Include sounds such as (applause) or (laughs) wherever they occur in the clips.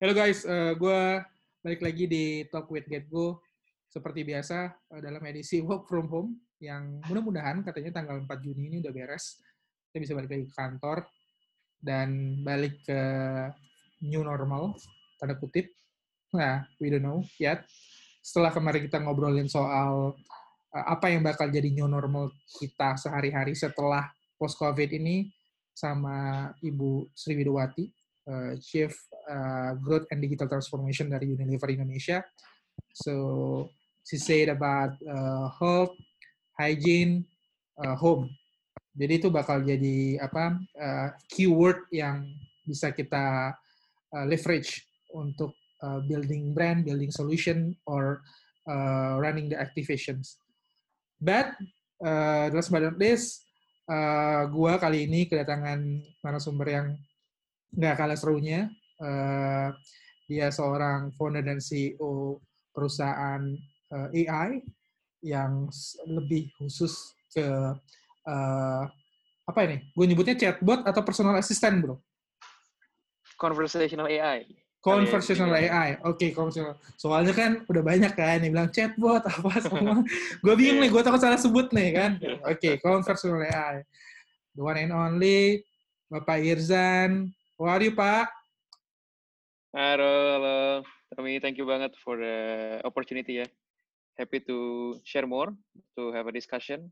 Halo guys, uh, gue balik lagi di Talk with GetGo. Seperti biasa, uh, dalam edisi Work From Home, yang mudah-mudahan katanya tanggal 4 Juni ini udah beres. Kita bisa balik lagi ke kantor, dan balik ke new normal, tanda kutip. Nah, we don't know yet. Setelah kemarin kita ngobrolin soal uh, apa yang bakal jadi new normal kita sehari-hari setelah post-COVID ini, sama Ibu Sri Widowati, uh, Chief uh, Growth and Digital Transformation dari Unilever Indonesia. So she said about uh, health, hygiene, uh, home. Jadi itu bakal jadi apa uh, keyword yang bisa kita uh, leverage untuk uh, building brand, building solution, or uh, running the activations. But uh, last but not least, uh, gua kali ini kedatangan narasumber yang nggak kalah serunya. Uh, dia seorang founder dan CEO perusahaan uh, AI yang lebih khusus ke uh, apa ini? Gue nyebutnya chatbot atau personal assistant, bro? Conversational AI. Conversational AI. Oke, okay, conversational. Soalnya kan udah banyak kan yang bilang chatbot apa semua. (laughs) gue bingung nih, gue takut salah sebut nih kan. Oke, okay, conversational AI. The one and only Bapak Irzan. How are you, Pak? Halo, halo. Tommy, thank you banget for the opportunity ya. Happy to share more, to have a discussion.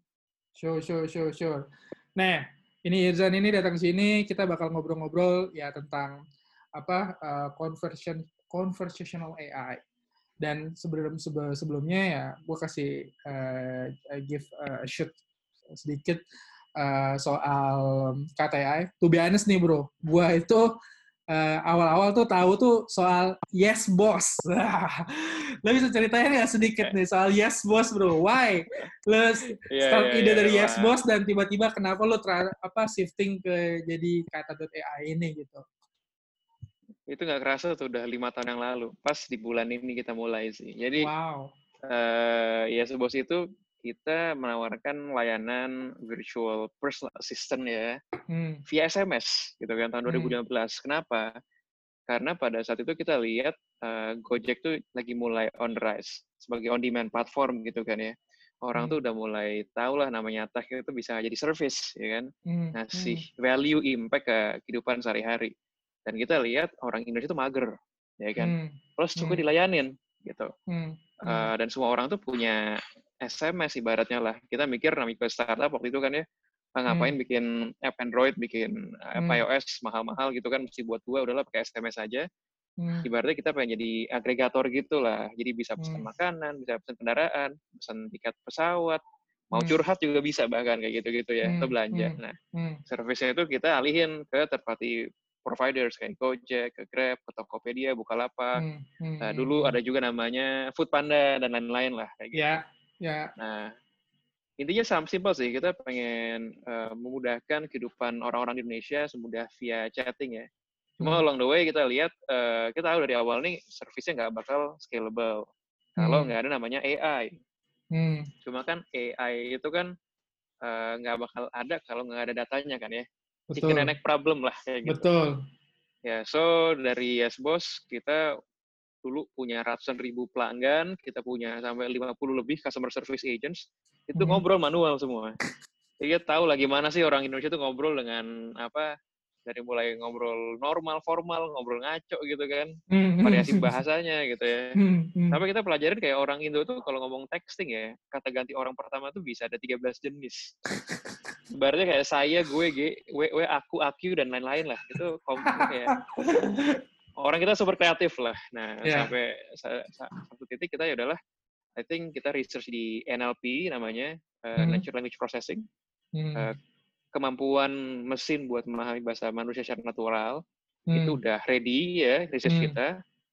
Sure, sure, sure, sure. Nah, ini Irzan ini datang sini, kita bakal ngobrol-ngobrol ya tentang apa uh, conversion conversational AI. Dan sebelum sebelumnya ya, gue kasih uh, give a shoot sedikit uh, soal KTI. To be honest nih bro, gue itu uh, awal-awal tuh tahu tuh soal yes boss. (laughs) Lo bisa ceritain nggak sedikit nih soal yes boss bro? Why? Lo yeah, start yeah, ide yeah, dari yeah. yes boss dan tiba-tiba kenapa lo tra- apa shifting ke jadi kata.ai ini gitu? Itu nggak kerasa tuh udah lima tahun yang lalu. Pas di bulan ini kita mulai sih. Jadi wow. uh, yes boss itu kita menawarkan layanan virtual personal assistant ya hmm. via SMS gitu kan tahun 2015. Hmm. Kenapa? Karena pada saat itu kita lihat uh, Gojek tuh lagi mulai on rise sebagai on demand platform gitu kan ya. Orang hmm. tuh udah mulai tahu lah namanya tech itu bisa jadi service ya kan. Hmm. Ngasih hmm. value impact ke kehidupan sehari-hari. Dan kita lihat orang Indonesia itu mager ya kan. Hmm. Plus cukup hmm. dilayanin gitu. Hmm. Uh, dan semua orang tuh punya SMS ibaratnya lah. Kita mikir namanya startup waktu itu kan ya, ah, ngapain hmm. bikin app Android, bikin app hmm. iOS mahal-mahal gitu kan, mesti buat dua, udahlah pakai SMS aja. Hmm. Ibaratnya kita pengen jadi agregator gitu lah. Jadi bisa pesan hmm. makanan, bisa pesan kendaraan, pesan tiket pesawat, mau hmm. curhat juga bisa bahkan kayak gitu-gitu ya, hmm. atau belanja. Hmm. Nah, hmm. servisnya itu kita alihin ke third party providers kayak Gojek, ke Grab, ke Tokopedia, Bukalapak. Hmm. Hmm. Nah, dulu hmm. ada juga namanya Foodpanda dan lain-lain lah kayak gitu. Yeah. Ya. Nah, intinya sama simpel sih. Kita pengen uh, memudahkan kehidupan orang-orang di Indonesia semudah via chatting ya. Cuma hmm. along the way kita lihat, uh, kita tahu dari awal nih servisnya nggak bakal scalable kalau hmm. nggak ada namanya AI. Hmm. Cuma kan AI itu kan uh, nggak bakal ada kalau nggak ada datanya kan ya. Betul. Chicken and egg problem lah kayak gitu. Betul. Ya, so dari Yes Boss kita dulu punya ratusan ribu pelanggan, kita punya sampai 50 lebih customer service agents, itu hmm. ngobrol manual semua. Jadi tahu lah gimana sih orang Indonesia itu ngobrol dengan apa dari mulai ngobrol normal, formal, ngobrol ngaco gitu kan, hmm. variasi (laughs) bahasanya gitu ya. Hmm. Hmm. Sampai kita pelajarin kayak orang Indo tuh kalau ngomong texting ya, kata ganti orang pertama tuh bisa ada 13 jenis. Sebenarnya kayak saya, gue, gue, we, aku, aku, dan lain-lain lah. Itu (laughs) kayak orang kita super kreatif lah. Nah, yeah. sampai satu titik kita ya udahlah I think kita research di NLP namanya uh, hmm. Natural Language Processing. Hmm. Uh, kemampuan mesin buat memahami bahasa manusia secara natural hmm. itu udah ready ya research hmm. kita.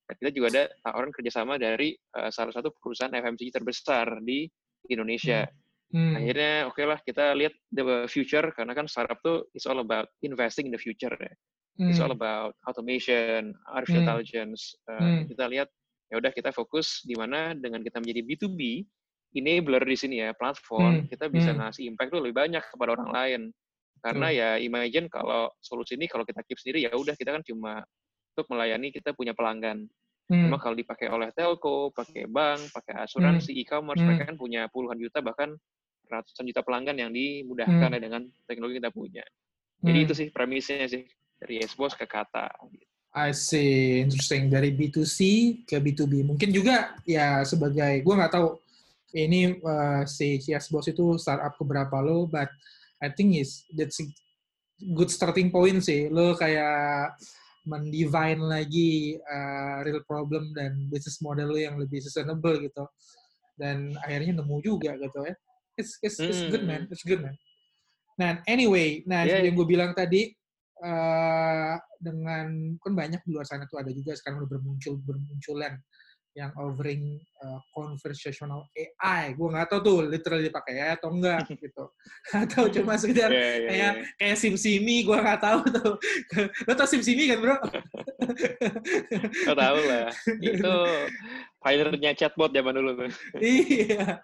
Dan kita juga ada orang kerjasama dari uh, salah satu perusahaan FMCG terbesar di Indonesia. Hmm. Hmm. Akhirnya oke okay lah kita lihat the future karena kan startup tuh is all about investing in the future ya. Hmm. It's all about automation, artificial hmm. intelligence. Uh, hmm. Kita lihat ya udah kita fokus di mana dengan kita menjadi B2B enabler di sini ya platform hmm. kita bisa hmm. ngasih impact tuh lebih banyak kepada orang lain. Karena hmm. ya imagine kalau solusi ini kalau kita keep sendiri ya udah kita kan cuma untuk melayani kita punya pelanggan. Hmm. Cuma kalau dipakai oleh telco, pakai bank, pakai asuransi, e-commerce, Hmm. mereka kan punya puluhan juta bahkan ratusan juta pelanggan yang dimudahkan Hmm. ya dengan teknologi yang kita punya. Jadi Hmm. itu sih premisnya sih dari Xbox ke kata. I see, interesting. Dari B2C ke B2B. Mungkin juga ya sebagai, gue nggak tahu ini uh, si Yes Boss itu startup keberapa lo, but I think is that's a good starting point sih. Lo kayak mendivine lagi uh, real problem dan business model lo yang lebih sustainable gitu. Dan akhirnya nemu juga gitu ya. It's, it's, it's good man, it's good man. Nah, anyway, nah Yeah, yang gue bilang tadi, uh, dengan kan banyak di luar sana tuh ada juga sekarang udah bermuncul bermunculan yang offering uh, conversational AI. Gue nggak tahu tuh literally dipakai AI atau enggak (laughs) gitu. Atau cuma sekedar Iya, iya, kayak iya. kayak SimSimi, gue nggak tahu tuh. Lo tau SimSimi kan bro? Lo tau lah. (laughs) Itu pioneernya chatbot zaman dulu tuh. iya.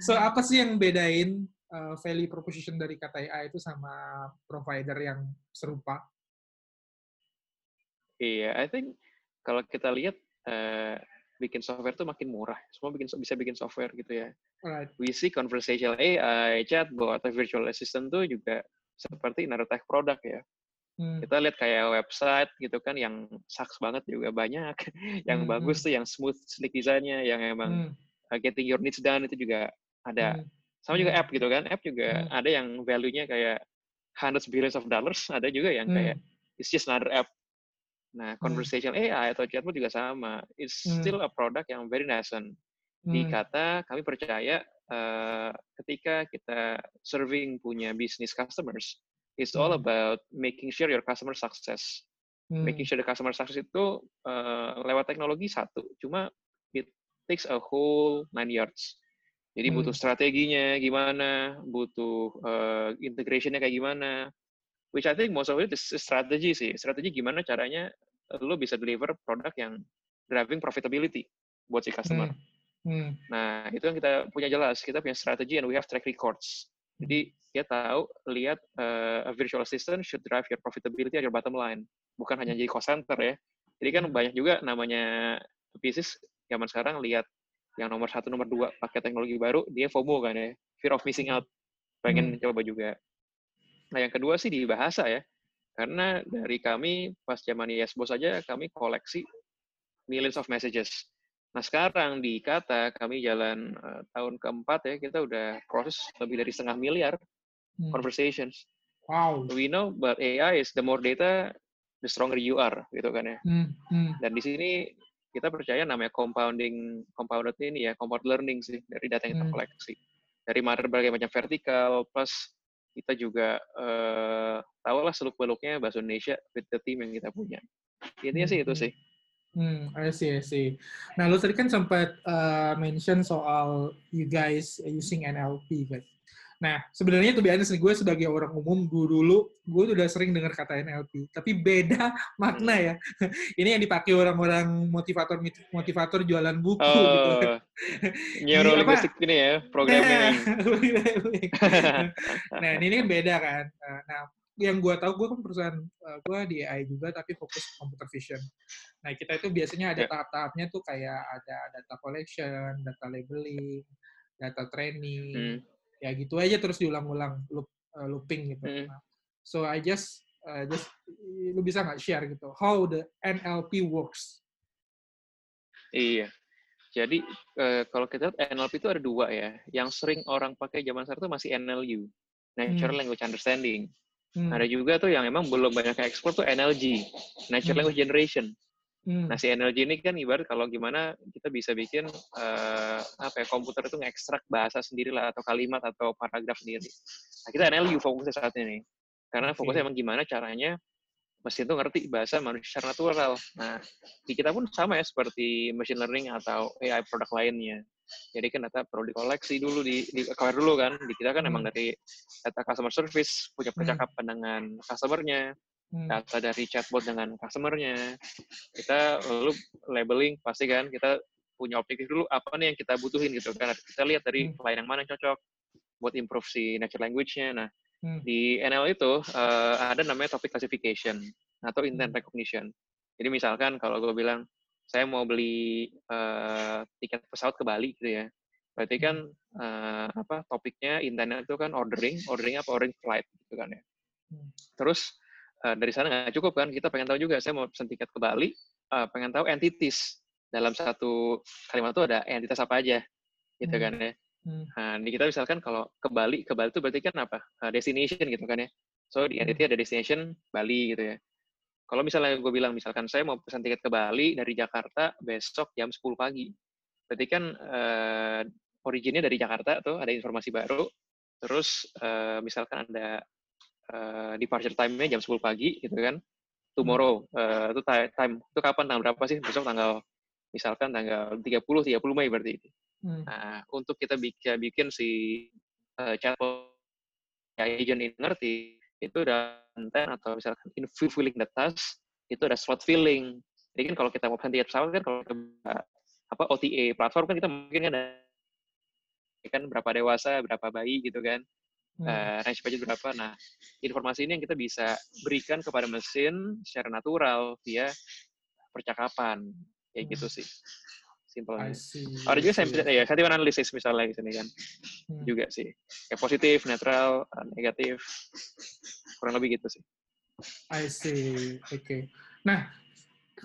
So apa sih yang bedain uh, value proposition dari kata AI itu sama provider yang serupa? Iya, I think kalau kita lihat eh, bikin software tuh makin murah. Semua bikin bisa bikin software gitu ya. Alright. We see conversational AI, chatbot, atau virtual assistant tuh juga seperti another tech product ya. Hmm. Kita lihat kayak website gitu kan yang sucks banget juga banyak. (laughs) yang Hmm, bagus tuh yang smooth, sleek desainnya, yang emang Hmm. uh, getting your needs done itu juga ada. Hmm. Sama juga Hmm. app gitu kan. App juga Hmm. ada yang value-nya kayak hundreds billions of dollars, ada juga yang Hmm. kayak it's just another app. Nah, conversational AI atau chatbot juga sama. It's Hmm. still a product yang very nascent. Hmm. kata kami percaya uh, ketika kita serving punya business customers, it's all Hmm. about making sure your customer success. Hmm. Making sure the customer success itu uh, lewat teknologi satu, cuma it takes a whole nine yards. Jadi Hmm. butuh strateginya gimana, butuh uh, integrationnya kayak gimana. Which I think most of it is strategy sih. Strategi gimana caranya lo bisa deliver produk yang driving profitability buat si customer. Hmm. Nah, itu yang kita punya jelas. Kita punya strategi and we have track records. Jadi dia tahu lihat uh, a virtual assistant should drive your profitability at your bottom line. Bukan hanya jadi cost center ya. Jadi kan Hmm. banyak juga namanya bisnis zaman sekarang lihat yang nomor satu, nomor dua pakai teknologi baru, dia FOMO kan ya, fear of missing out, pengen Hmm. coba juga. Nah yang kedua sih di bahasa ya, karena dari kami pas zaman Yes Boss aja kami koleksi millions of messages. Nah sekarang di kata kami jalan uh, tahun keempat ya kita udah proses lebih dari setengah miliar Hmm. conversations. Wow. We know but AI is the more data the stronger you are gitu kan ya. Hmm. Hmm. Dan di sini kita percaya namanya compounding compounded ini ya compound learning sih dari data yang kita Hmm. koleksi dari berbagai macam vertikal plus kita juga uh, tahulah seluk beluknya bahasa Indonesia with the team yang kita punya. Intinya sih itu Hmm. sih. Hmm, I see, I see. Nah, lu tadi kan sempat uh, mention soal you guys using NLP, kan? Nah, sebenarnya tuh nih, gue sebagai orang umum, gue dulu, gue udah sering dengar kata NLP, tapi beda (laughs) makna ya. (laughs) Ini yang dipakai orang-orang motivator motivator jualan buku gitu. (laughs) Oh, neurolinguistic ini ya, programming. nah, ini kan beda kan. Nah, yang gue tahu gue kan perusahaan uh, gue di AI juga tapi fokus computer vision. Nah kita itu biasanya ada Yeah. tahap-tahapnya tuh kayak ada data collection, data labeling, data training, Hmm. Ya gitu aja terus diulang-ulang loop, uh, looping gitu. Nah, so I just uh, just lu bisa nggak share gitu how the NLP works? Iya. Jadi eh, kalau kita lihat NLP itu ada dua ya. Yang sering orang pakai zaman sekarang itu masih NLU, Natural Hmm. Language Understanding. Hmm. Ada juga tuh yang emang belum banyak ekspor tuh NLG, Natural Hmm. Language Generation. Hmm. Nah si NLG ini kan ibarat kalau gimana kita bisa bikin eh, apa ya komputer itu ngekstrak bahasa sendiri lah atau kalimat atau paragraf sendiri. Nah kita NLU fokusnya saat ini. Karena fokusnya emang gimana caranya mesin itu ngerti bahasa manusia secara natural. Nah, di kita pun sama ya seperti machine learning atau AI produk lainnya. Jadi kan data perlu dikoleksi dulu, di, di acquire dulu kan. Di kita kan emang Hmm. dari data customer service, punya percakapan dengan customer-nya, Hmm. Data dari chatbot dengan customer-nya. Kita lalu labeling, pasti kan kita punya objektif dulu, apa nih yang kita butuhin gitu kan. Kita lihat dari Hmm. klien yang mana yang cocok buat improve si natural language-nya. Nah, Hmm. di NL itu eh, ada namanya topic classification atau intent Hmm. recognition. Jadi misalkan kalau gue bilang saya mau beli uh, tiket pesawat ke Bali gitu ya, berarti kan uh, apa topiknya internet itu kan ordering, ordering apa ordering flight gitu kan ya. Hmm. Terus uh, dari sana nggak cukup kan, kita pengen tahu juga saya mau pesen tiket ke Bali, uh, pengen tahu entities dalam satu kalimat itu ada entitas apa aja gitu hmm. kan ya. Hmm. Nah, di kita misalkan kalau ke Bali, ke Bali itu berarti kan apa? destination gitu kan ya. So di entity ada destination Bali gitu ya. Kalau misalnya gue bilang, misalkan saya mau pesan tiket ke Bali dari Jakarta besok jam 10 pagi. Berarti kan uh, originnya dari Jakarta tuh, ada informasi baru. Terus uh, misalkan ada uh, departure time-nya jam 10 pagi gitu kan. Tomorrow, uh, itu time, itu kapan, tanggal berapa sih? Besok tanggal, misalkan tanggal 30, 30 Mei berarti. Hmm. Nah, untuk kita bikin, bikin si uh, chatbot agent ini ngerti, itu udah konten atau misalkan in filling the task itu ada slot filling. Jadi kan kalau kita mau pesan tiket pesawat kan kalau ke apa OTA platform kan kita mungkin kan ada kan berapa dewasa, berapa bayi gitu kan. Uh, range budget berapa. Nah, informasi ini yang kita bisa berikan kepada mesin secara natural via percakapan. Kayak gitu hmm. gitu sih simpelnya. Ada juga saya ya, sentiment analisis misalnya di sini kan. Hmm. Juga sih. Kayak positif, netral, eh, negatif. Kurang lebih gitu sih. I see. Oke. Okay. Nah,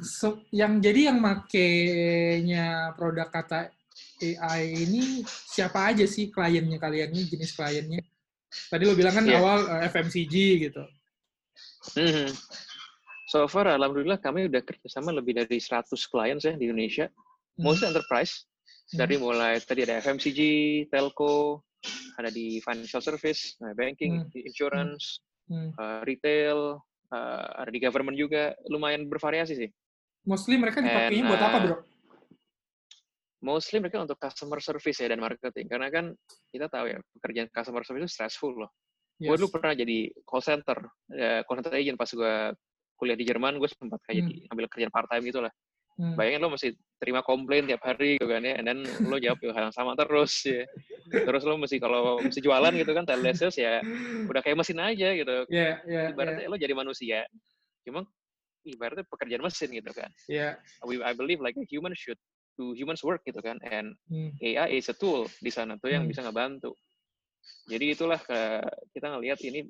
so, yang jadi yang makainya produk kata AI ini siapa aja sih kliennya kalian ini jenis kliennya? Tadi lo bilang kan yeah. awal uh, eh, FMCG gitu. Mm -hmm. So far, alhamdulillah kami udah kerjasama lebih dari 100 klien ya di Indonesia mostly hmm. enterprise dari hmm. mulai tadi ada FMCG, telco, ada di financial service, nah, banking, hmm. insurance, hmm. uh, retail, uh, ada di government juga, lumayan bervariasi sih. Mostly mereka dipakainya buat apa, bro? Mostly mereka untuk customer service ya dan marketing, karena kan kita tahu ya pekerjaan customer service itu stressful loh. Yes. Gue dulu pernah jadi call center, ya, call center agent pas gue kuliah di Jerman, gue sempat kayak hmm. jadi ambil kerjaan part time gitu lah. Hmm. Bayangin lo mesti terima komplain tiap hari gitu kan ya, dan lo jawab hal yang sama terus ya. Terus lo mesti kalau mesti jualan gitu kan, telesales ya udah kayak mesin aja gitu. Yeah, yeah, ibaratnya yeah. lo jadi manusia, cuma ibaratnya pekerjaan mesin gitu kan. Yeah. We, I believe like a human should do humans work gitu kan, and hmm. AI is a tool di sana tuh yang hmm. bisa ngebantu. Jadi itulah kita ngelihat ini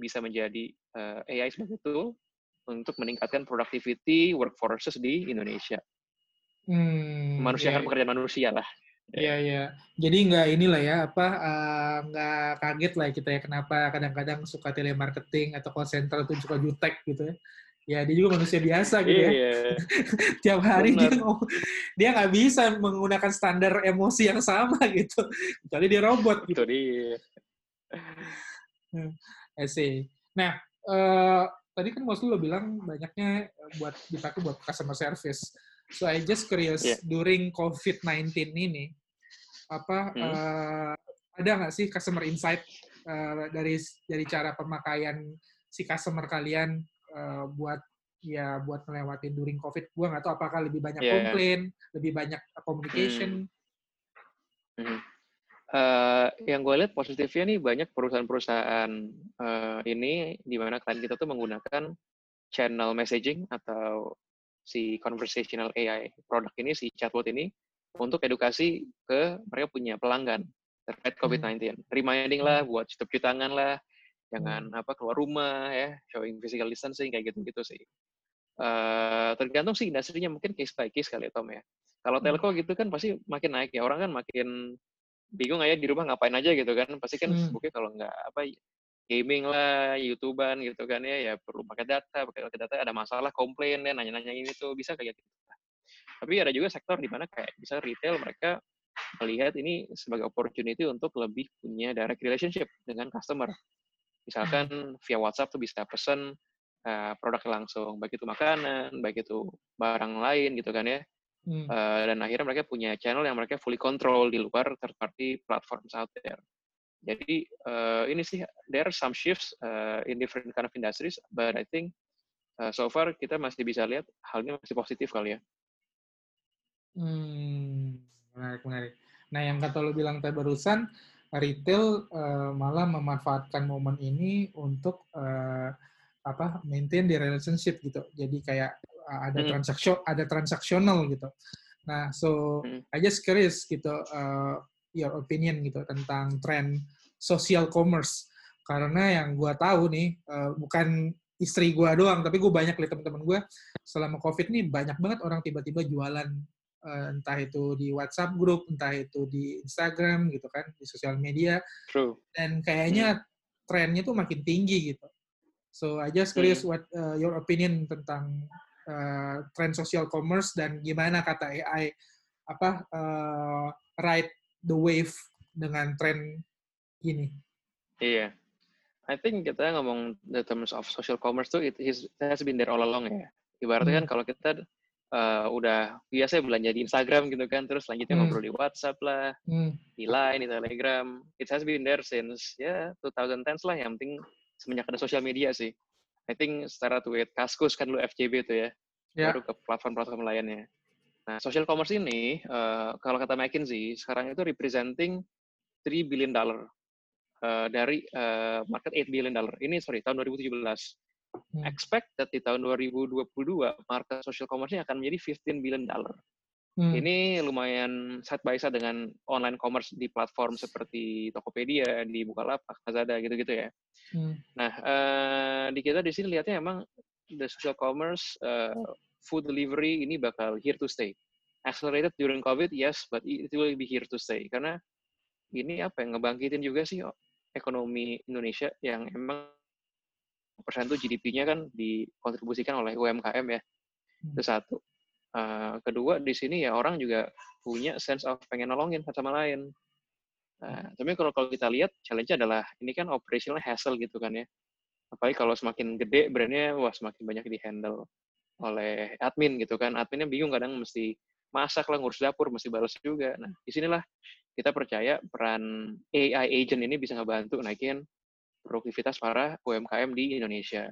bisa menjadi uh, eh, AI sebagai tool untuk meningkatkan productivity workforces di Indonesia. Hmm, manusia yeah. kan pekerjaan manusia lah. Iya, yeah, iya. Yeah. Jadi nggak inilah ya, apa, uh, nggak kaget lah kita ya kenapa kadang-kadang suka telemarketing atau call center itu suka jutek gitu ya. Ya, dia juga manusia biasa gitu ya. Iya. (laughs) Tiap hari Bener. dia dia nggak bisa menggunakan standar emosi yang sama (laughs) gitu. Kecuali dia robot gitu. Itu dia. I see. Nah, uh, tadi kan mostly lo bilang banyaknya eh, buat dipakai buat customer service. So I just curious yeah. during COVID-19 ini apa hmm. uh, ada nggak sih customer insight uh, dari dari cara pemakaian si customer kalian uh, buat ya buat melewati during COVID? Gua nggak tahu apakah lebih banyak yeah. komplain, lebih banyak communication. Hmm. Hmm uh, yang gue lihat positifnya nih banyak perusahaan-perusahaan uh, ini di mana klien kita tuh menggunakan channel messaging atau si conversational AI produk ini si chatbot ini untuk edukasi ke mereka punya pelanggan terkait hmm. COVID-19. Reminding lah buat cuci tangan lah, jangan hmm. apa keluar rumah ya, showing physical distancing kayak gitu-gitu sih. Uh, tergantung sih industrinya mungkin case by case kali ya Tom ya. Kalau telco gitu kan pasti makin naik ya, orang kan makin bingung aja di rumah ngapain aja gitu kan pasti kan hmm. kalau nggak apa gaming lah youtuber gitu kan ya ya perlu pakai data pakai data ada masalah komplain ya nanya-nanya ini tuh bisa kayak gitu tapi ada juga sektor di mana kayak bisa retail mereka melihat ini sebagai opportunity untuk lebih punya direct relationship dengan customer misalkan via WhatsApp tuh bisa pesan uh, produk langsung baik itu makanan baik itu barang lain gitu kan ya Hmm. Uh, dan akhirnya mereka punya channel yang mereka fully control di luar third party platforms out there. Jadi uh, ini sih there are some shifts uh, in different kind of industries, but I think uh, so far kita masih bisa lihat halnya masih positif kali ya. Hmm, menarik menarik. Nah yang kata lo bilang tadi barusan, retail uh, malah memanfaatkan momen ini untuk uh, apa maintain di relationship gitu. Jadi kayak uh, ada Hmm. ada transaksional gitu. Nah, so Hmm. I just curious gitu uh, your opinion gitu tentang tren social commerce karena yang gua tahu nih uh, bukan istri gua doang tapi gue banyak lihat teman-teman gue selama covid nih banyak banget orang tiba-tiba jualan entah itu di WhatsApp grup entah itu di Instagram gitu kan di sosial media True. dan kayaknya trennya tuh makin tinggi gitu. So I just curious what uh, your opinion tentang uh, tren social commerce dan gimana kata AI apa uh, ride the wave dengan tren ini. Iya. I think kita ngomong the terms of social commerce tuh it, is, it has been there all along ya. Ibaratnya kan Hmm. kalau kita uh, udah biasa belanja di Instagram gitu kan, terus selanjutnya Hmm. ngobrol di WhatsApp lah, Hmm. di Line, di Telegram. It has been there since ya 2010s lah. Yang penting semenjak ada sosial media sih. I think start with Kaskus kan dulu FJB tuh ya. Ya. Baru ke platform-platform lainnya. Nah, social commerce ini uh, kalau kata McKinsey sekarang itu representing 3 billion dollar uh, dari uh, market 8 billion dollar. Ini sorry tahun 2017. Hmm. Expect that di tahun 2022 market social commerce-nya akan menjadi 15 billion dollar. Hmm. Ini lumayan side by side dengan online commerce di platform seperti Tokopedia, di Bukalapak, Lazada gitu-gitu ya. Hmm. Nah, eh, di kita di sini lihatnya emang the social commerce, eh, food delivery ini bakal here to stay. Accelerated during COVID, yes, but it will be here to stay. Karena ini apa yang ngebangkitin juga sih oh, ekonomi Indonesia yang emang persen itu GDP-nya kan dikontribusikan oleh UMKM ya. Hmm. Itu satu. Eh, kedua di sini ya orang juga punya sense of pengen nolongin satu sama lain. Nah, tapi kalau kalau kita lihat challenge adalah ini kan operational hassle gitu kan ya. Apalagi kalau semakin gede brandnya wah semakin banyak di handle oleh admin gitu kan. Adminnya bingung kadang mesti masak lah ngurus dapur mesti balas juga. Nah di sinilah kita percaya peran AI agent ini bisa ngebantu naikin produktivitas para UMKM di Indonesia.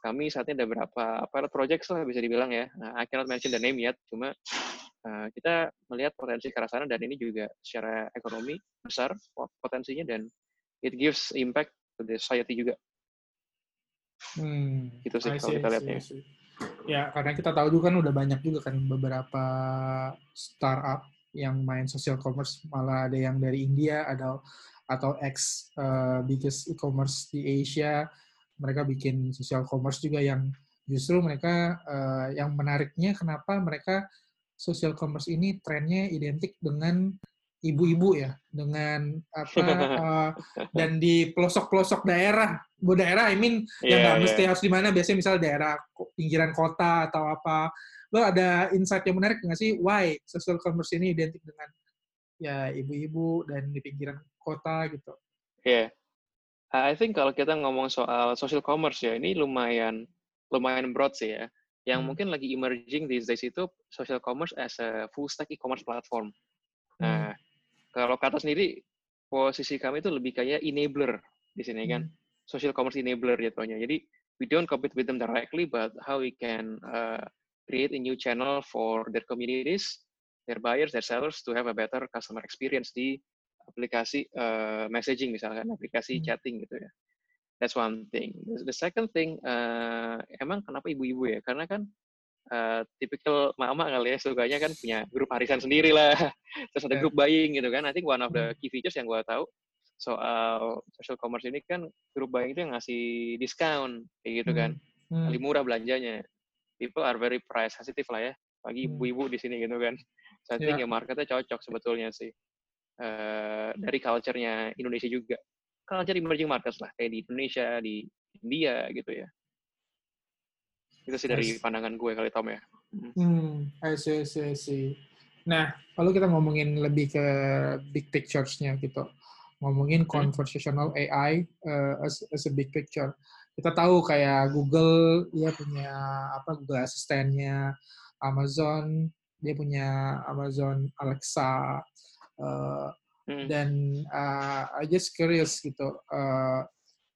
Kami saat ini ada berapa pilot project lah bisa dibilang ya. Nah, I cannot mention the name yet, cuma uh, kita melihat potensi ke arah sana dan ini juga secara ekonomi besar potensinya dan it gives impact to the society juga. Hmm. Gitu sih I kalau see, kita see, lihatnya. See. Ya, karena kita tahu juga kan udah banyak juga kan beberapa startup yang main social commerce, malah ada yang dari India, ada atau ex uh, biggest e-commerce di Asia, mereka bikin social commerce juga yang justru mereka uh, yang menariknya kenapa mereka social commerce ini trennya identik dengan ibu-ibu ya, dengan apa uh, (laughs) dan di pelosok-pelosok daerah, bu daerah, I mean yang nggak Iya, mesti iya. harus di mana biasanya misal daerah pinggiran kota atau apa lo ada insight yang menarik nggak sih why social commerce ini identik dengan ya ibu-ibu dan di pinggiran kota gitu Iya. I think kalau kita ngomong soal social commerce ya, ini lumayan lumayan broad sih ya. Yang Hmm. mungkin lagi emerging these days itu social commerce as a full stack e-commerce platform. Hmm. Nah, kalau kata sendiri posisi kami itu lebih kayak enabler di sini kan. Hmm. Social commerce enabler jatuhnya. Jadi we don't compete with them directly, but how we can uh, create a new channel for their communities, their buyers, their sellers to have a better customer experience di aplikasi uh, messaging misalkan, aplikasi Hmm. chatting gitu ya. That's one thing. The, the second thing, uh, emang kenapa ibu-ibu ya? Karena kan uh, tipikal mama kali ya sukanya kan punya grup arisan sendiri lah, (laughs) terus ada Ya. grup buying gitu kan. I think one of Hmm. the key features yang gue tahu soal social commerce ini kan grup buying itu yang ngasih diskon kayak gitu kan, Hmm. lebih murah belanjanya. People are very price sensitive lah ya, bagi Hmm. ibu-ibu di sini gitu kan. So I think Ya. ya marketnya cocok sebetulnya sih Eh, dari culture-nya Indonesia juga. Culture emerging markets lah, kayak di Indonesia, di India gitu ya. Itu sih dari pandangan gue kali Tom ya. Hmm. Hmm, I see, I see, I see. Nah, kalau kita ngomongin lebih ke big pictures-nya gitu, ngomongin Hmm. conversational AI uh, as, as a big picture. Kita tahu kayak Google, dia punya apa Google Asistennya, Amazon, dia punya Amazon Alexa, uh, Hmm. dan uh, I just curious gitu uh,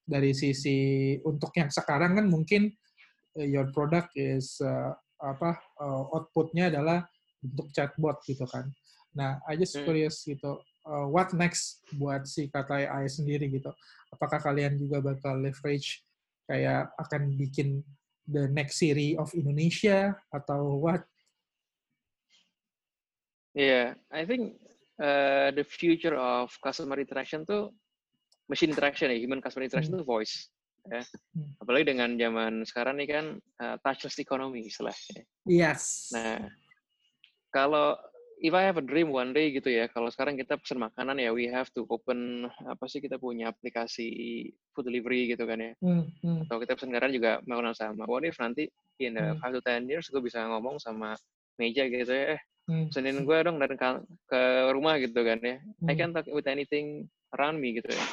dari sisi untuk yang sekarang kan mungkin uh, your product is uh, apa uh, outputnya adalah bentuk chatbot gitu kan. Nah, I just Hmm. curious gitu, uh, what next buat si kata AI sendiri gitu? Apakah kalian juga bakal leverage kayak akan bikin the next series of Indonesia atau what? Yeah, I think uh, the future of customer interaction tuh machine interaction ya, human customer interaction Hmm. tuh voice. Ya. Hmm. Apalagi dengan zaman sekarang nih kan uh, touchless economy istilahnya. Yes. Nah, kalau if I have a dream one day gitu ya, kalau sekarang kita pesan makanan ya, we have to open apa sih kita punya aplikasi food delivery gitu kan ya. Hmm, hmm, Atau kita pesan kendaraan juga melakukan sama. What if nanti in the Hmm. 5 to 10 years gue bisa ngomong sama meja gitu ya, eh hmm, pesenin gue dong dari ka- ke rumah gitu kan ya. I hmm, can talk with anything around me gitu ya.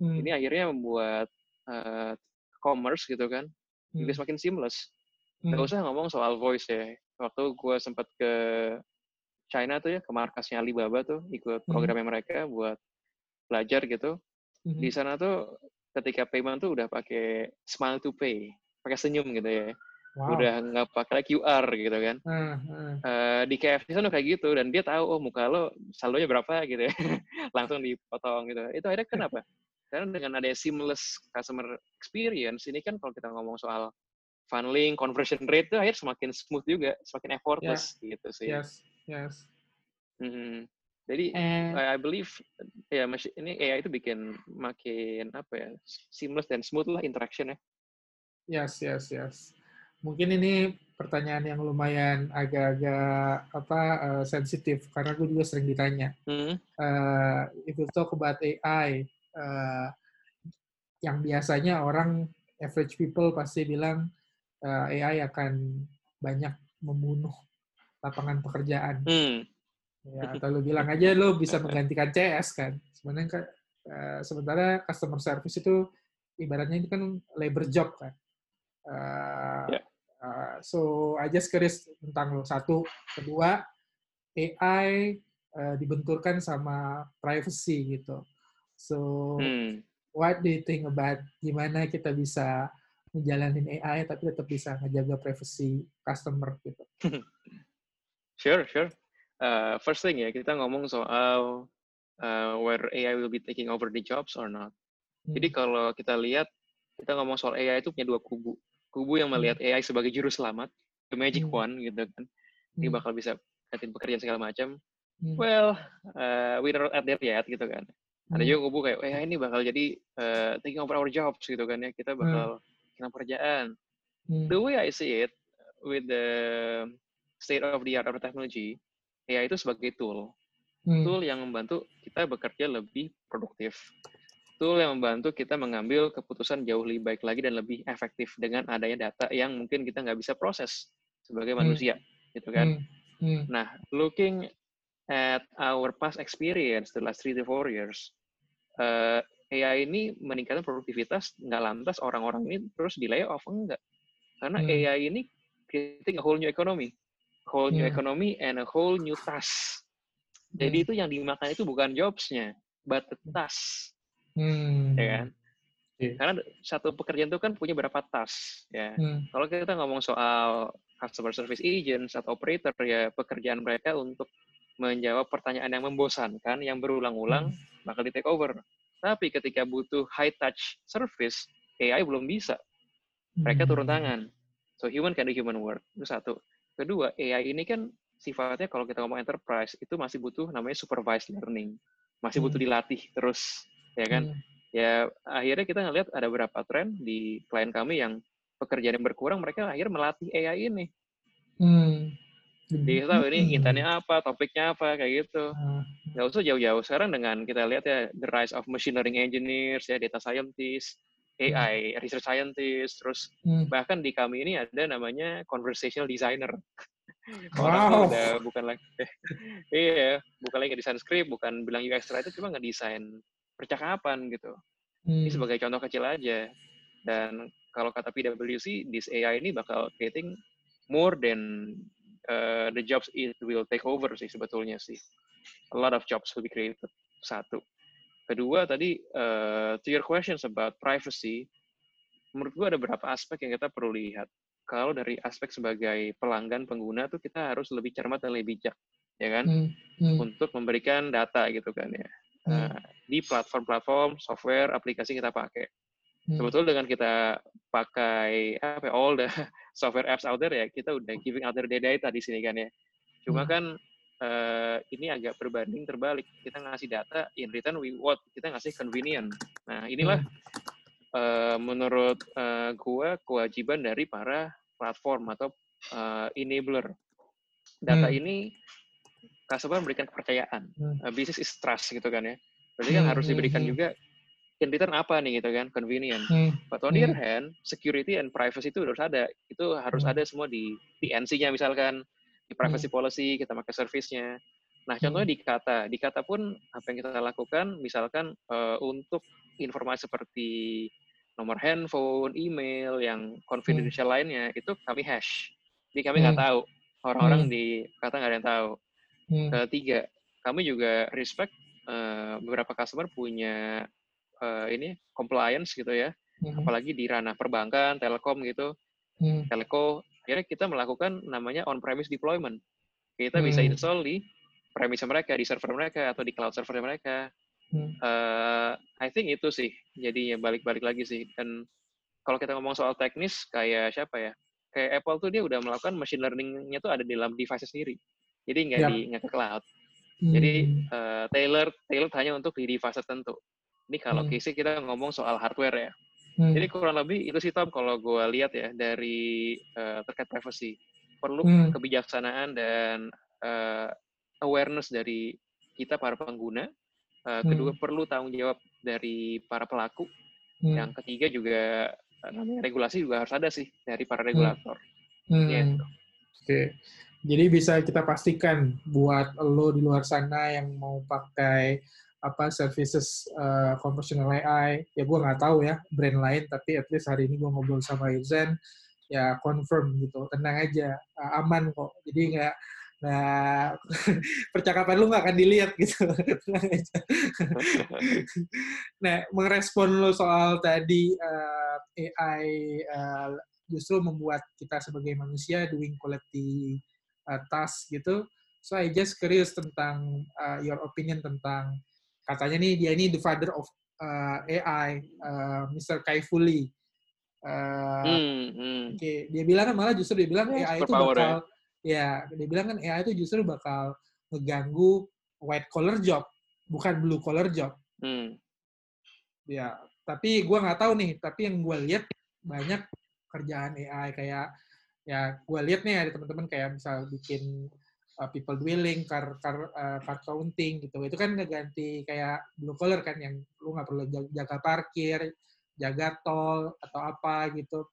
hmm, Ini akhirnya membuat uh, commerce gitu kan, hmm, jadi semakin seamless. hmm, Gak usah ngomong soal voice ya. Waktu gue sempat ke China tuh ya, ke markasnya Alibaba tuh, ikut Hmm. programnya mereka buat belajar gitu. hmm, Di sana tuh ketika payment tuh udah pakai smile to pay, pakai senyum gitu ya. Wow. Udah nggak pakai QR gitu kan. Ah, ah. Eh, di KFC sana kayak gitu dan dia tahu oh muka lo saldonya berapa gitu ya. (laughs) Langsung dipotong gitu. Itu akhirnya kenapa? Karena dengan ada seamless customer experience ini kan kalau kita ngomong soal funneling, conversion rate itu akhirnya semakin smooth juga, semakin effortless gitu sih. Yes, yes. Mhm. Jadi And I I believe ya masih ini AI itu bikin makin apa ya seamless dan smooth lah interaction ya. yes, yes, yes. Mungkin ini pertanyaan yang lumayan agak-agak apa eh, sensitif karena gue juga sering ditanya. Mhm. uh, you talk about AI, uh, yang biasanya orang average people pasti bilang uh, AI akan banyak membunuh lapangan pekerjaan. Hmm. Ya, atau lu bilang aja lu bisa menggantikan CS kan. Sebenarnya uh, sementara customer service itu ibaratnya itu kan labor job kan. Uh, Ya. Uh, so I just curious tentang lo satu, kedua AI uh, dibenturkan sama privacy gitu. So Hmm. what do you think about gimana kita bisa menjalanin AI tapi tetap bisa ngejaga privacy customer gitu? (laughs) Sure, sure. Uh, first thing ya, kita ngomong soal uh, where AI will be taking over the jobs or not. Jadi Hmm. kalau kita lihat, kita ngomong soal AI itu punya dua kubu. Kubu yang melihat AI sebagai juru selamat, the magic Hmm. one gitu kan. Ini Hmm. bakal bisa gantiin pekerjaan segala macam. Hmm. Well, uh, we're not at there yet gitu kan. Ada Hmm. juga kubu kayak, AI ini bakal jadi uh, taking over our jobs gitu kan ya. Kita bakal kehilangan pekerjaan. Hmm. The way I see it, with the state of the art of technology, AI itu sebagai tool. Hmm. Tool yang membantu kita bekerja lebih produktif. Tool yang membantu kita mengambil keputusan jauh lebih baik lagi dan lebih efektif dengan adanya data yang mungkin kita nggak bisa proses sebagai Hmm. manusia, gitu kan? Hmm. Hmm. Nah, looking at our past experience the last three to four years, eh, AI ini meningkatkan produktivitas, nggak lantas orang-orang ini terus di layoff, enggak. Karena Hmm. AI ini creating a whole new economy. Whole new Hmm. economy and a whole new task. Jadi Hmm. itu yang dimakan itu bukan jobs-nya, but the task, Hmm. ya kan? Oke. Karena satu pekerjaan itu kan punya berapa task, ya. Hmm. Kalau kita ngomong soal customer service agents atau operator, ya pekerjaan mereka untuk menjawab pertanyaan yang membosankan, yang berulang-ulang, bakal di take over. Tapi ketika butuh high touch service, AI belum bisa. Mereka turun Hmm. tangan. So human can do human work. Itu satu. Kedua, AI ini kan sifatnya kalau kita ngomong enterprise itu masih butuh namanya supervised learning. Masih butuh Hmm. dilatih terus, ya kan? Hmm. Ya akhirnya kita ngelihat ada beberapa tren di klien kami yang pekerjaan yang berkurang, mereka akhirnya melatih AI ini. Hmm. Dia tahu ini Hmm. intannya apa, topiknya apa, kayak gitu. Nggak usah jauh-jauh. Sekarang dengan kita lihat ya, the rise of machine learning engineers, ya data scientist, AI, research scientist, terus hmm. bahkan di kami ini ada namanya conversational designer. (laughs) Orang Wow. udah bukan lagi, (laughs) iya, bukan lagi desain script, bukan bilang UX writer, cuma ngedesain percakapan gitu. Hmm. Ini sebagai contoh kecil aja. Dan kalau kata PwC, this AI ini bakal creating more than uh, the jobs it will take over sih sebetulnya sih. A lot of jobs will be created. Satu. Kedua tadi, uh, to your questions about privacy, menurut gua ada beberapa aspek yang kita perlu lihat. Kalau dari aspek sebagai pelanggan pengguna tuh kita harus lebih cermat dan lebih bijak, ya kan? Hmm. Hmm. Untuk memberikan data gitu kan ya. Hmm. Uh, di platform-platform, software, aplikasi kita pakai. Hmm. Sebetulnya dengan kita pakai apa ya, all the (laughs) software apps out there ya, kita udah giving out their data di sini kan ya. Cuma hmm. kan uh, ini agak berbanding terbalik. Kita ngasih data, in return we want, kita ngasih convenient. Nah inilah hmm. uh, menurut uh, gua kewajiban dari para platform atau uh, enabler. Data hmm. ini customer memberikan kepercayaan. Hmm. Uh, business is trust gitu kan ya. Berarti kan hmm. harus diberikan hmm. juga in return apa nih gitu kan convenient. Hmm. But on the other hand, security and privacy itu harus ada. Itu harus hmm. ada semua di di NC-nya misalkan di privacy hmm. policy kita pakai service-nya. Nah, contohnya hmm. di kata, di kata pun apa yang kita lakukan misalkan uh, untuk informasi seperti nomor handphone, email yang confidential hmm. lainnya itu kami hash. Jadi kami nggak hmm. tahu orang-orang hmm. di kata nggak ada yang tahu. Hmm. Ketiga, kami juga respect uh, beberapa customer punya uh, ini compliance gitu ya. Hmm. Apalagi di ranah perbankan, telkom gitu, hmm. telco akhirnya kita melakukan namanya on-premise deployment. Kita hmm. bisa install di premise mereka, di server mereka, atau di cloud server mereka. Hmm. Uh, I think itu sih, jadinya balik-balik lagi sih. Dan kalau kita ngomong soal teknis, kayak siapa ya? Kayak Apple tuh dia udah melakukan machine learning-nya tuh ada di dalam device sendiri. Jadi nggak yep. di nggak ke cloud. Hmm. Jadi uh, tailor tailor hanya untuk di device tertentu. Ini kalau hmm. kita ngomong soal hardware ya. Hmm. Jadi kurang lebih itu sih Tom kalau gue lihat ya dari uh, terkait privacy. Perlu hmm. kebijaksanaan dan uh, awareness dari kita para pengguna. Uh, kedua hmm. perlu tanggung jawab dari para pelaku. Hmm. Yang ketiga juga namanya regulasi juga harus ada sih dari para hmm. regulator. Hmm. Hmm. Oke. Okay. Jadi bisa kita pastikan buat lo di luar sana yang mau pakai apa services uh, conversational AI ya gue nggak tahu ya brand lain tapi at least hari ini gue ngobrol sama Yuzen ya confirm gitu tenang aja uh, aman kok. Jadi nggak nah (laughs) percakapan lu nggak akan dilihat gitu. (laughs) Nah merespon lo soal tadi uh, eh, AI uh, justru membuat kita sebagai manusia doing quality uh, task gitu so I just curious tentang uh, your opinion tentang katanya nih dia ini the father of uh, AI, uh, Mr. Kaifuli. Uh, hmm, hmm. Okay. Dia bilang kan malah justru dia bilang AI itu bakal ya. ya dia bilang kan AI itu justru bakal ngeganggu white collar job, bukan blue collar job. Hmm. Ya, tapi gue nggak tahu nih. Tapi yang gue lihat banyak kerjaan AI kayak ya gue lihat nih ada teman-teman kayak misal bikin uh, people dwelling, car car uh, car counting gitu. Itu kan ngeganti kayak blue collar kan yang lu nggak perlu jaga parkir, jaga tol atau apa gitu.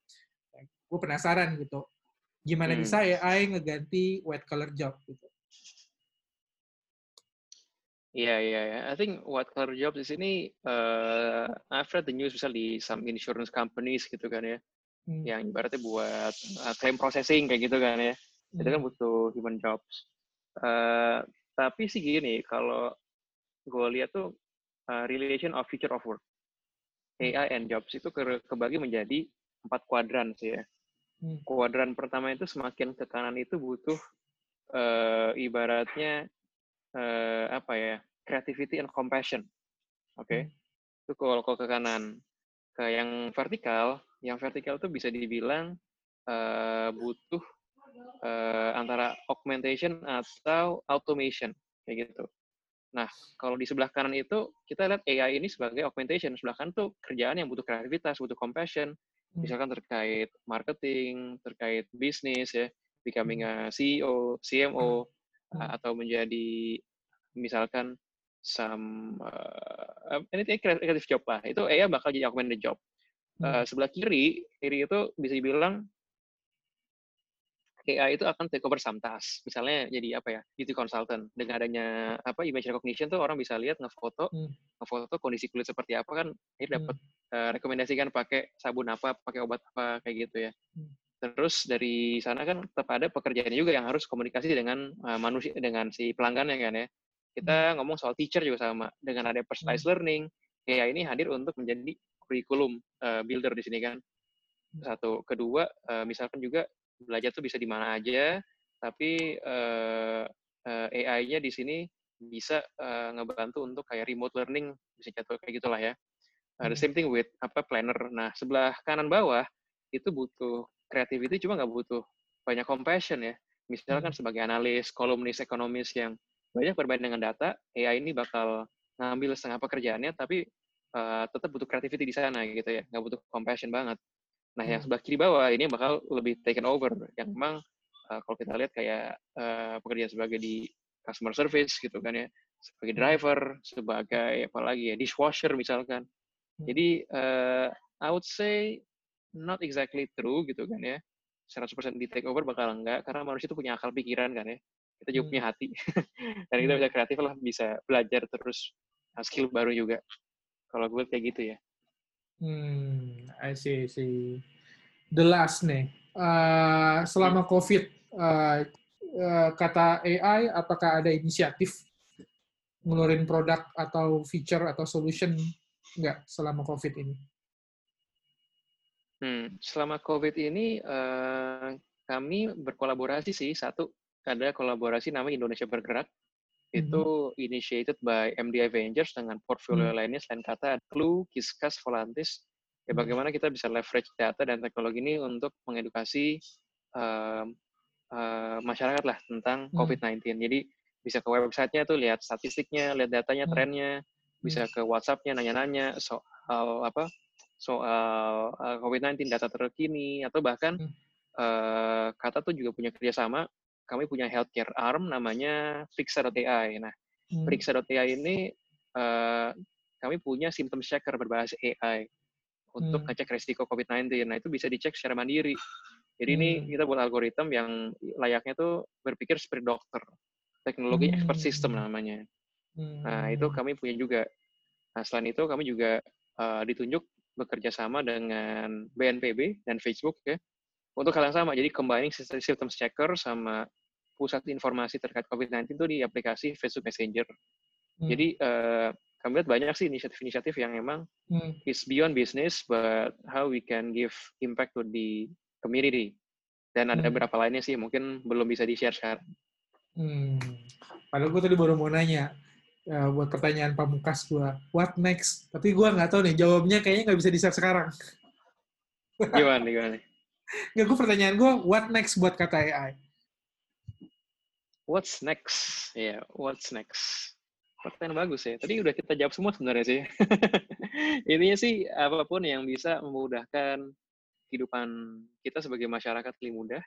Gue penasaran gitu. Gimana hmm. bisa AI ngeganti white collar job gitu. Iya, yeah, iya, yeah, yeah. I think white collar job di sini, uh, I've read the news misalnya di some insurance companies gitu kan ya, hmm. yang ibaratnya buat uh, claim processing kayak gitu kan ya, hmm. itu kan hmm. butuh human jobs. Uh, tapi sih gini, kalau gue lihat tuh uh, relation of future of work, AI and jobs itu ke kebagi menjadi empat kuadran sih ya. Hmm. Kuadran pertama itu semakin ke kanan itu butuh uh, ibaratnya uh, apa ya creativity and compassion. Oke, okay? hmm. itu kalau ke kanan. Ke yang vertikal, yang vertikal itu bisa dibilang uh, butuh uh, antara augmentation atau automation kayak gitu. Nah, kalau di sebelah kanan itu kita lihat AI ini sebagai augmentation. Sebelah kanan tuh kerjaan yang butuh kreativitas, butuh compassion, hmm. misalkan terkait marketing, terkait bisnis ya, becoming a CEO, CMO hmm. hmm. atau menjadi misalkan some uh, anything creative job lah. Itu AI bakal jadi augmented job. Uh, sebelah kiri, kiri itu bisa dibilang AI itu akan take over some task. Misalnya jadi apa ya, beauty consultant. Dengan adanya apa image recognition tuh orang bisa lihat ngefoto, hmm. ngefoto kondisi kulit seperti apa kan, ini dapat hmm. uh, rekomendasikan pakai sabun apa, pakai obat apa kayak gitu ya. Hmm. Terus dari sana kan tetap ada pekerjaan juga yang harus komunikasi dengan uh, manusia dengan si pelanggannya kan ya. Kita hmm. ngomong soal teacher juga sama. Dengan ada personalized hmm. learning, AI ini hadir untuk menjadi kurikulum uh, builder di sini kan. Hmm. Satu, kedua, uh, misalkan juga belajar tuh bisa di mana aja, tapi uh, uh, AI-nya di sini bisa uh, ngebantu untuk kayak remote learning, bisa jatuh kayak gitulah ya. Uh, the same thing with apa planner. Nah, sebelah kanan bawah itu butuh creativity cuma nggak butuh banyak compassion ya. Misalkan sebagai analis, kolumnis, ekonomis yang banyak bermain dengan data, AI ini bakal ngambil setengah pekerjaannya, tapi uh, tetap butuh creativity di sana gitu ya, nggak butuh compassion banget. Nah, yang hmm. sebelah kiri bawah ini bakal lebih taken over, yang memang uh, kalau kita lihat kayak uh, pekerjaan sebagai di customer service gitu kan ya, sebagai hmm. driver, sebagai apa lagi ya, dishwasher misalkan. Jadi uh, I would say not exactly true gitu kan ya. 100% di take over bakal enggak karena manusia itu punya akal pikiran kan ya kita juga hmm. punya hati (laughs) dan kita bisa kreatif lah bisa belajar terus skill baru juga kalau gue kayak gitu ya hmm I see, I see. the last nih uh, selama hmm. covid uh, uh, kata AI apakah ada inisiatif ngeluarin produk atau feature atau solution enggak selama covid ini Hmm, selama COVID ini uh, kami berkolaborasi sih satu ada kolaborasi namanya Indonesia Bergerak mm-hmm. itu initiated by MD Avengers dengan portfolio mm-hmm. lainnya selain kata Clue, Kiskas, Volantis ya hmm. bagaimana kita bisa leverage data dan teknologi ini untuk mengedukasi uh, uh, masyarakat lah tentang hmm. COVID-19 jadi bisa ke websitenya tuh lihat statistiknya lihat datanya hmm. trennya bisa ke WhatsAppnya nanya-nanya soal apa soal uh, COVID-19 data terkini atau bahkan hmm. uh, kata tuh juga punya kerjasama kami punya healthcare arm namanya Fixa.ai. Nah, hmm. Fixa.ai ini uh, kami punya symptom checker berbasis AI untuk hmm. ngecek resiko COVID-19. Nah, itu bisa dicek secara mandiri. Jadi hmm. ini kita buat algoritma yang layaknya tuh berpikir seperti dokter. Teknologi hmm. expert system namanya. Hmm. Nah, itu kami punya juga. Nah, selain itu kami juga uh, ditunjuk bekerja sama dengan BNPB dan Facebook ya untuk hal yang sama. Jadi combining system checker sama pusat informasi terkait COVID-19 itu di aplikasi Facebook Messenger. Hmm. Jadi uh, kami lihat banyak sih inisiatif-inisiatif yang memang hmm. is beyond business, but how we can give impact to the community. Dan ada hmm. beberapa lainnya sih mungkin belum bisa di-share sekarang. Hmm. Padahal gue tadi baru mau nanya, ya, buat pertanyaan pamungkas gue, what next? Tapi gue nggak tahu nih, jawabnya kayaknya nggak bisa di-share sekarang. gimana, gimana? Nggak, gue pertanyaan gue, what next buat kata AI? What's next? Ya, yeah, what's next? Pertanyaan bagus ya. Tadi udah kita jawab semua sebenarnya sih. (laughs) Intinya sih, apa pun yang bisa memudahkan kehidupan kita sebagai masyarakat lebih mudah,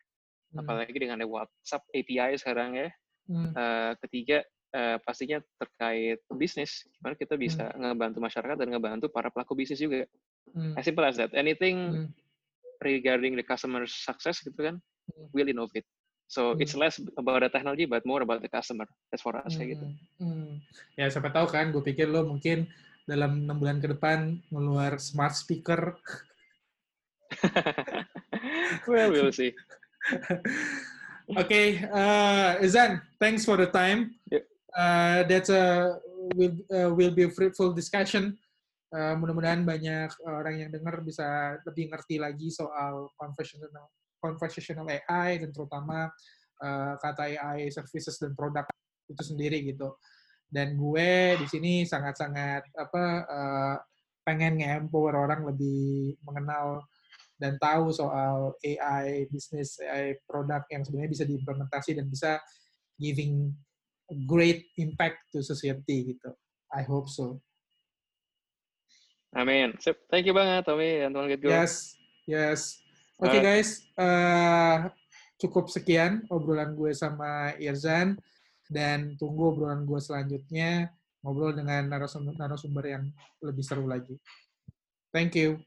hmm. apalagi dengan ada WhatsApp API sekarang ya. Hmm. Uh, ketiga, uh, pastinya terkait bisnis, gimana kita bisa hmm. ngebantu masyarakat dan ngebantu para pelaku bisnis juga. Hmm. As simple as that. Anything hmm. Regarding the customer success gitu kan, hmm. will innovate. So hmm. it's less about the technology, but more about the customer. That's for us hmm. kayak gitu. Hmm. hmm. Ya siapa tahu kan, gue pikir lo mungkin dalam enam bulan ke depan ngeluar smart speaker. (laughs) well, we'll see. okay, uh, Izan, thanks for the time. Yep. uh, that's a will uh, will be a fruitful discussion. Uh, mudah-mudahan banyak orang yang dengar bisa lebih ngerti lagi soal conversational conversational AI dan terutama uh, kata AI services dan produk itu sendiri gitu. Dan gue di sini sangat-sangat apa uh, pengen nge-empower orang lebih mengenal dan tahu soal AI bisnis AI produk yang sebenarnya bisa diimplementasi dan bisa giving great impact to society gitu. I hope so. Amin. Thank you banget Tommy dan teman Yes, yes. Oke okay, guys, uh, cukup sekian obrolan gue sama Irzan dan tunggu obrolan gue selanjutnya ngobrol dengan narasumber, narasumber yang lebih seru lagi. Thank you.